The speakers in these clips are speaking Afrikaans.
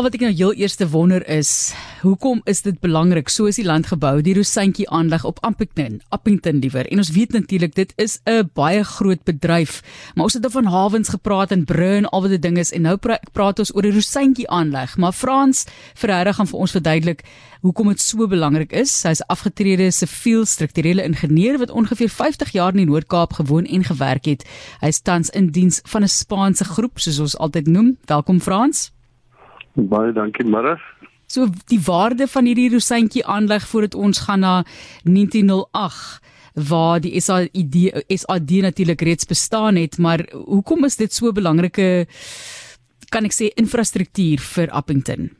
Al wat ek nou heel eerste wonder is, hoekom is dit belangrik so is die land gebou, die Rosantjie aanleg op Appington, Appington liewer. En ons weet natuurlik dit is 'n baie groot bedryf, maar ons het dan van hawens gepraat en brûe en al wat dit ding is en nou pra praat ons oor die Rosantjie aanleg. Maar Frans Ferreira gaan vir ons verduidelik hoekom dit so belangrik is. Hy's afgetrede siviel strukturele ingenieur wat ongeveer 50 jaar in die Noord-Kaap gewoon en gewerk het. Hy's tans in diens van 'n Spaanse groep soos ons altyd noem. Welkom Frans. Baie dankie, middag. So die waarde van hierdie rosantjie aanleg voordat ons gaan na 1908 waar die SAD SAD natuurlik reeds bestaan het, maar hoekom is dit so belangrike kan ek sê infrastruktuur vir Appington?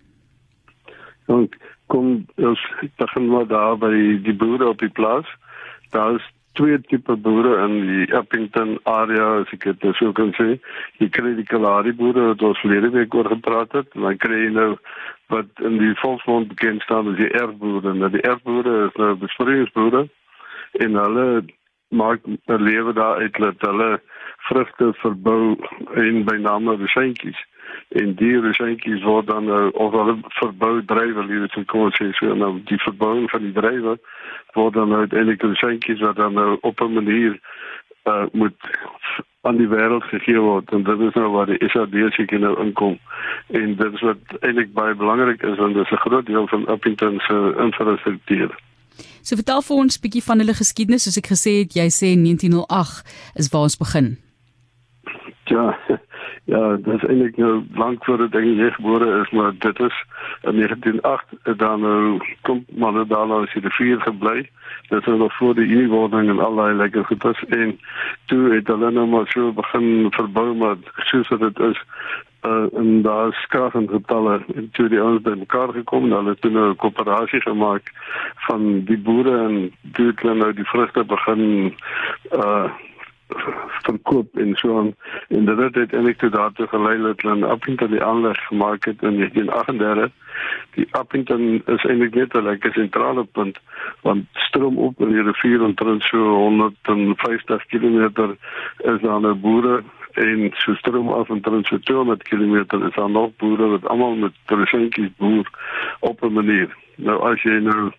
Want kom ons begin maar daar by die boere op die plaas. Daar is twee tipe boere in die Appington area as ek dit sou kan sê. Jy kry die Kalahari boere wat ons verlede week oor gepraat het, en dan kry jy nou wat in die volksmond bekend staan as die erfboere. Nou die erfboere is nou besproeiingsboere en hulle maak 'n lewe daar uit dat hulle vrugte verbou en by name resentjies en die resentjies word dan uh, of hulle verbou drywe liewe te kom sê so nou die verbouing van die drywe word dan uiteindelik resentjies wat dan nou op 'n manier uh, moet aan die wêreld gegee word en dit is nou waar die SADC nou inkom en dit is wat eintlik baie belangrik is want dit is 'n groot deel van Appington se infrastruktuur. So vertel vir ons 'n bietjie van hulle geskiedenis soos ek gesê het jy sê 1908 is waar ons begin. Ja, ja, dit is eintlik nou lank voor dit ding gebore is, maar dit is in 1908 dan nou kom maar daar nou as die vier gebly. Dit is nog voor die inwording en allerlei lekker goedes en toe het hulle nou maar so begin verbou maar soos wat dit is uh, en daar skaars en getalle en toe die ouens by mekaar gekom en hulle toe nou 'n koöperasie gemaak van die boere en toe het hulle nou die vrugte begin uh verkoop en so aan en dit het eintlik tot daartoe gelei dat hulle 'n Appington die aanleg gemaak het in 1938. Die Appington is eintlik net 'n lekker sentrale punt want stroom op in die rivier omtrent so 150 km is daar 'n boere en so stroom af omtrent so 200 km is daar nog boere wat almal met terrasentjies boer op 'n manier. Nou as jy nou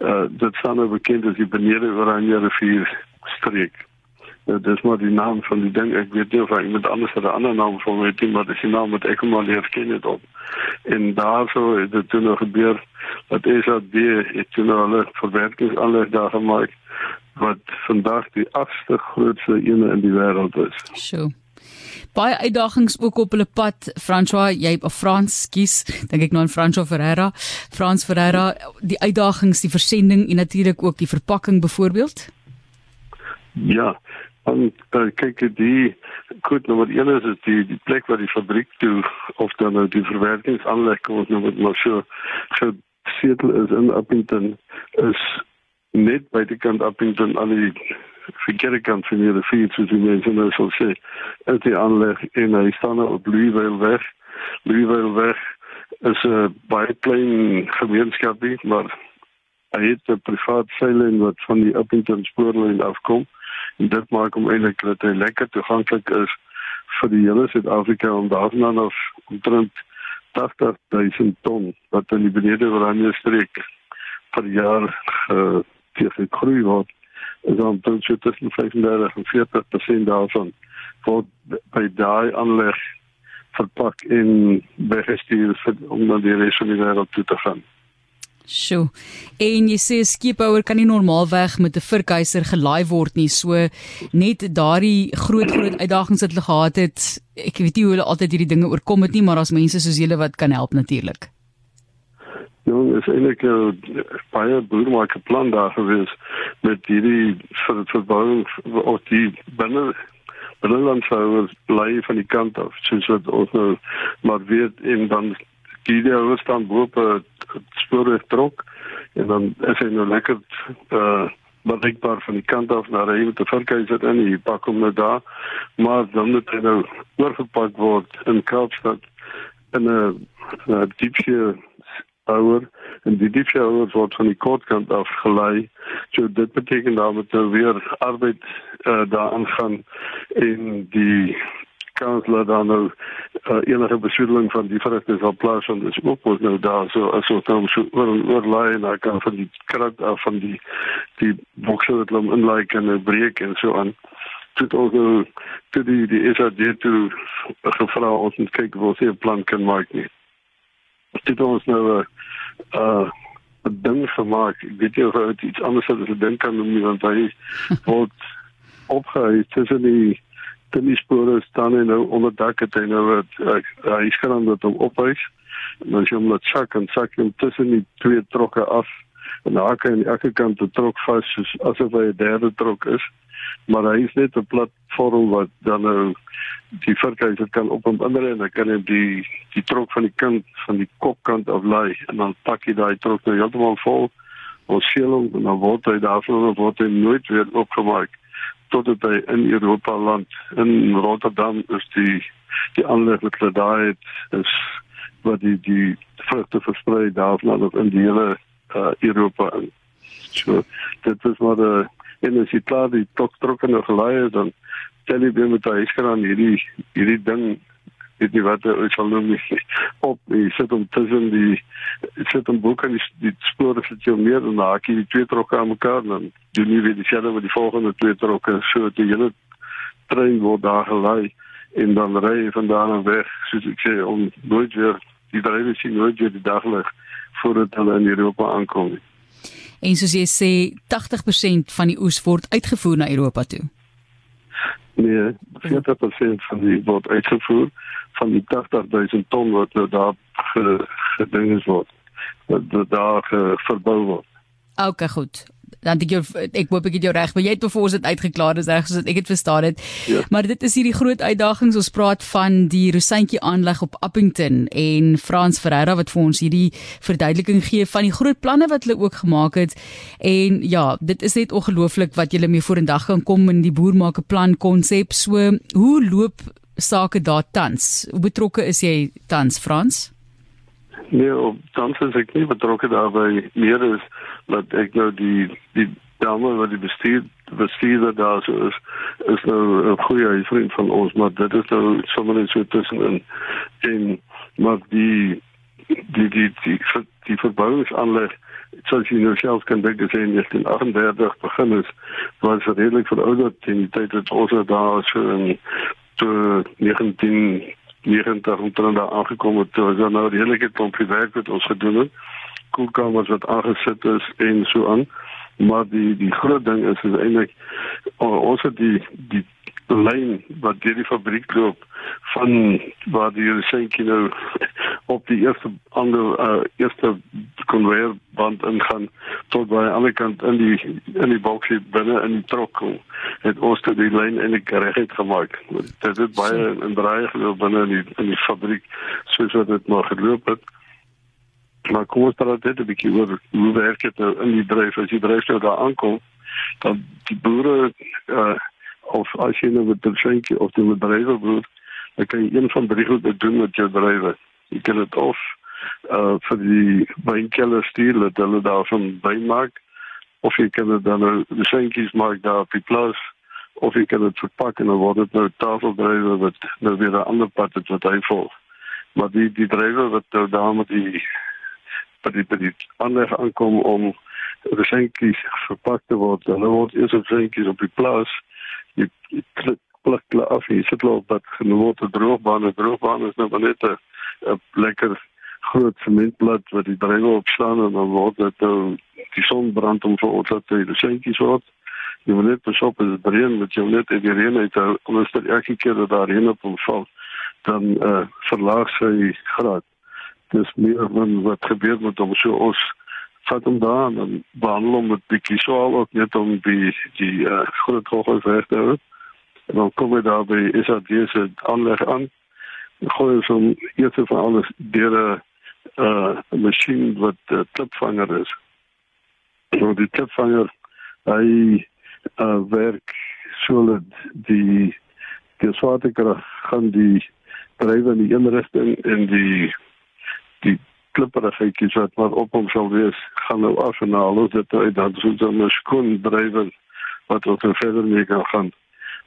uh, dit staan nou bekend as die benede Oranje rivier streek. Ja, dis maar die naam van die ding. Ek weet nie of met anders 'n ander naam vir my team, maar dis die naam wat ek hom al leer ken het op. En daarso het dit toe nog gebeur dat SAD het toe nog hulle verwerkingsaanleg daar gemaak wat vandag die agste grootste ene in die wêreld is. Sjoe. Baie uitdagings ook op hulle pad. François, jy of Frans kies, dink ek nou aan François Ferreira. Frans Ferreira, die uitdagings, die versending en natuurlik ook die verpakking byvoorbeeld. Ja, En uh, kyk die goed nommer 1 is dit die die plek waar die fabriek toe of dan nou die verwerkingsaanleg kom ons nou met maar so gesetel is in Appington is net by die kant Appington aan die verkeerde kant van die rivier soos die mense nou sal sê. Dit die aanleg en hy staan nou op Louisville weg. Louisville weg is 'n baie klein gemeenskapie maar hy het 'n privaat seillyn wat van die Appington spoorlyn afkom en dit maak hom eintlik dat hy lekker toeganklik is vir die hele Suid-Afrika om daarvan af omtrent 80000 ton wat in die benede Oranje streek per jaar uh, groei word is dan tot so tussen 35 en 40% daarvan word by daai aanleg verpak en weggestuur om na die res van die wêreld toe te gaan. Sjoe. En jy sê skipbouer kan nie normaalweg met 'n verkeiser gelaai word nie. So net daardie groot groot uitdagings wat hulle gehad het. Ek weet nie hoe hulle altyd hierdie dinge oorkom het nie, maar daar's mense soos julle wat kan help natuurlik. Ja, is eintlik 'n baie boermaker plan daar gewees met hierdie vir die verbouing of die binne binnelandshouers bly van die kant af soos wat ons nou maar weet en dan die daar staan bo op 'n spoorweg trok en dan is hy nou lekker uh bereikbaar van die kant af na die te verkeiser in die pak hom nou daar maar dan moet hy nou oorgepak word in Kaapstad in 'n diepsee ouer en die diepsee ouer word van die kortkant af gelei so dit beteken dan moet nou weer arbeid uh, daar aangaan en die kans dat dan nou uh, enige besoedeling van die vrugte sal plaasvind is ook mos nou daar. So as ons dan so oor oor lê en dan kan van die krat af van die die bokse wat hom inlei kan nou breek en so aan tot ons nou toe die die SAD toe gevra ons moet kyk wat se plan kan maak nie. Dit ons nou 'n uh, uh, 'n ding gemaak ek weet nie of dit iets anders is as 'n ding kan noem nie want hy word opgehou tussen die tennispore staan en nou onder dak het hy nou wat hy skerm dat hom en dan jy hom laat sak en sak hom tussen die twee trokke af en daar kan aan die kant die trok vas soos asof hy 'n derde trok is. Maar hy is net 'n platform wat dan nou die verkeiser kan op hom inry en dan kan hy die die trok van die kant van die kopkant af lê en dan pak hy daai trok nou heeltemal vol. Ons seel hom en dan word hy daarvan word hy nooit weer opgemaak totdat hy in Europa land. In Rotterdam is die die aanleg wat hulle daar het is wat die die vrugte versprei daarvan nog in die hele uh, Europa en so dit is maar 'n en as jy klaar die tok trokkende gelaai dan tel jy weer met daai skraan hierdie hierdie ding dit nie wat ek sal noem nie op jy sit om tussen die sit om boek en die, die spore sit jy meer en dan haak jy die twee trokke aan mekaar dan doen jy weer dieselfde met die volgende twee trokke. So dat die hele trein word daar gelei en dan ry jy van daar af weg soos ek sê om nooit weer die drywe sien nooit weer die daglig voordat hulle in Europa aankom en soos jy sê 80% van die oes word uitgevoer na Europa toe Nee, 40% van die word uitgevoer van die 80000 ton wat nou daar gedinges word. Wat daar verbou word. Okay, goed. Dan ek jou ek hoop ek het jou reg, maar jy het ons dit uitgeklaar, dis reg soos ek het verstaan dit. Ja. Maar dit is hierdie groot uitdagings. Ons praat van die Rosyntjie aanleg op Appington en Frans Ferreira wat vir ons hierdie verduideliking gee van die groot planne wat hulle ook gemaak het. En ja, dit is net ongelooflik wat julle mee vorendag kan kom in die boer maak 'n plan konsep. So, hoe loop sake daar tans? Hoe betrokke is jy tans, Frans? Nee, op tans is ek nie betrokke daarbey meer is dat ek nou die die dame wat die bestuur bestuurder daar so is is nou 'n goeie vriend van ons maar dit is nou sommer net so tussenin en maar die die die die die, die verbouingsaanleg soos jy nou self kan dink dis in 1938 begin is was redelik verouderd in die tyd dat ons daar so in toe 19 90 omtrent daar aangekom het, was daar nou die hele klompie werk wat ons gedoen het. Koelkamers wat aangesit is en so aan. Maar die die groot ding is is eintlik ons het die die lyn wat deur die fabriek loop van waar die resenkie nou op die eerste ander uh, eerste konveyerband ingaan tot by aan die kant in die in die boksie binne in die trok het ons dit die lyn in die regheid gemaak. Dit het baie in draai geloop binne in die in die fabriek soos wat dit maar geloop het. Maar praat dit 'n bietjie oor hoe werk dit nou in die dryf as die dryf nou daar aankom dan die boere uh, of as jy nou met 'n skenkie of die bedrywe boer, dan kan jy een van drie goed doen met jou bedrywe. Jy kan dit of uh vir die wynkelder stuur dat hulle daarvan wyn maak of jy kan dit dan nou skenkies maak daar op die plaas of jy kan dit verpak en dan word dit nou tafeldrywe wat nou weer 'n ander pad het wat hy volg. Maar die die drywe wat nou daar met die by die by die aanleg aankom om die skenkies verpak te word, dan word eers op skenkies op die plaas. Jy klik klik af jy sit op dat genoem word 'n droogbaan. 'n droogbaan is nou net 'n lekker groot sementblad wat die dreigel opslaan en dan word dit nou die son brand om vir ons dat die seentjies word. Jy moet net pas op as dit reën met jou net die reën uit anders dat elke keer dat daar reën op hom val dan uh, verlaag sy graad dis meer van wat gebeur met hom so ons vat hom daar en behandel hom met bietjie swaal ook net om die die uh, groot kogels weg te hou. En dan kom hy daar by is dat jy se aanleg aan. Gooi hom eers van alles deur 'n uh, masjien wat uh, klipvanger is. Nou die klipvanger hy uh, werk so dat die die swaartekrag gaan die drywe in die een rigting en die die klipperigheidjies wat maar op hom sal wees, gaan nou af en al ons dit uit dan so 'n skoon drywer wat ook verder mee kan gaan.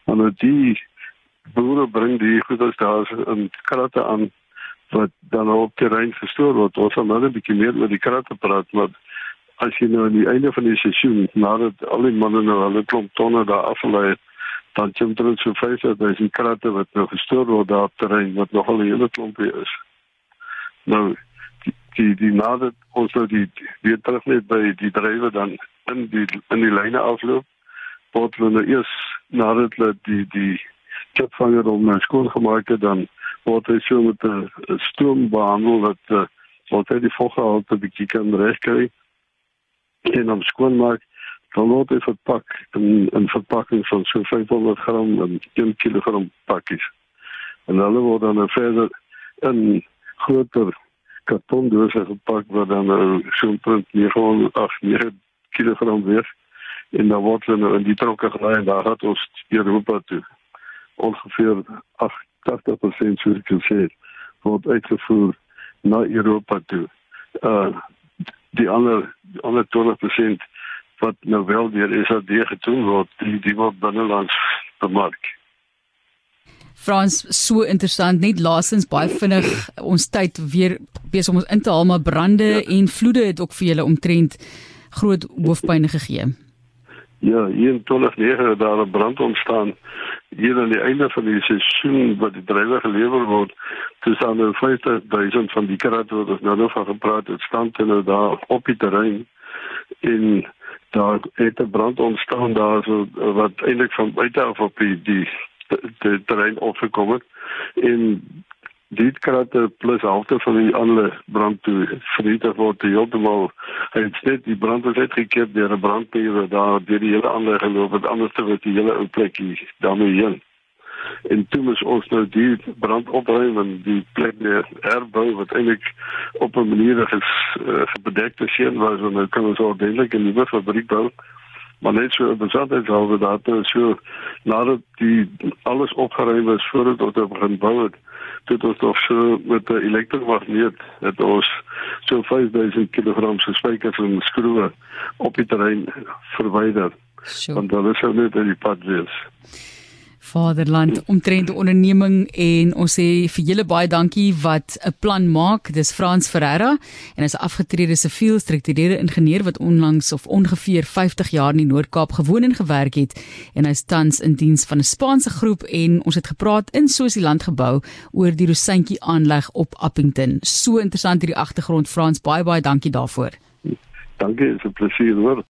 Maar nou die boere bring die goederes daar in kratte aan wat dan op terrein gestoor word. Ons gaan nou 'n bietjie meer oor die kratte praat, maar as jy nou aan die einde van die seisoen nadat al die manne nou hulle klomp tonne daar afgelei het, dan kom dit so vyf dat daar is kratte wat nou gestoor word daar op terrein wat nogal 'n hele klompie is. Nou die die, die nadat ons nou die weer terug net by die drywe dan in die in die lyne afloop word hulle nou eers nadat hulle die die chipvanger om na skool gemaak het dan word hy so met 'n stoom behandel dat uh, wat hy die volgehalte bietjie kan regkry en dan skoonmaak dan word hy verpak in 'n verpakking van so 500 gram en 1 kg pakkies. En hulle word dan verder in groter kartondose gepak wat dan nou so 'n 9 kg weeg en dan word hulle nou in die trokke gelei en daar het ons Europa toe ongeveer 80% soos ek gesê het word uitgevoer na Europa toe. Uh die ander die ander 20% wat nou wel deur SAD gedoen word, die die word binnelands bemark. Frans, so interessant, net laasens baie vinnig ons tyd weer besig om ons in te haal maar brande ja. en vloede het ook vir julle omtrent groot hoofpynne gegee. Ja, hier in 2009 het daar 'n brand ontstaan hier aan die einde van die seisoen wat die drywer gelewer word. Dis aan nou 50000 van die kratte wat ons nou nog van gepraat het, staan hulle daar op die terrein in daar het 'n brand ontstaan daar so wat eintlik van buite af op die die, die terrein opgekom het. En die kratte plus halfte van die ander brand toe vernietig word heeltemal hy het net die brand het uitgekeer deur 'n brandpier daar die hele ander geloop anders te word die hele ou plekkie daarmee en toe moes ons nou die brand opruim en die plek weer herbou wat eintlik op 'n manier is uh, bedekte sien was en dan kan ons ordentlik 'n nuwe fabriek bou maar net so besonder sou dat so nadat die alles opgeruim is voordat ons begin bou het dit ons nog so met 'n elektromagneet het ons so 5000 kg se spykers en skroewe op die terrein verwyder. Sure. Want hulle sou net in die pad wees. Vaderland omtrent onderneming en ons sê vir julle baie dankie wat 'n plan maak. Dis Frans Ferreira en hy's 'n afgetrede siviel struktureerde ingenieur wat onlangs of ongeveer 50 jaar in die Noord-Kaap gewoon en gewerk het en hy's tans in diens van 'n Spaanse groep en ons het gepraat in Sosialand gebou oor die Rosantjie aanleg op Appington. So interessant hierdie agtergrond Frans, baie baie dankie daarvoor. Dankie, is 'n plesier hoor.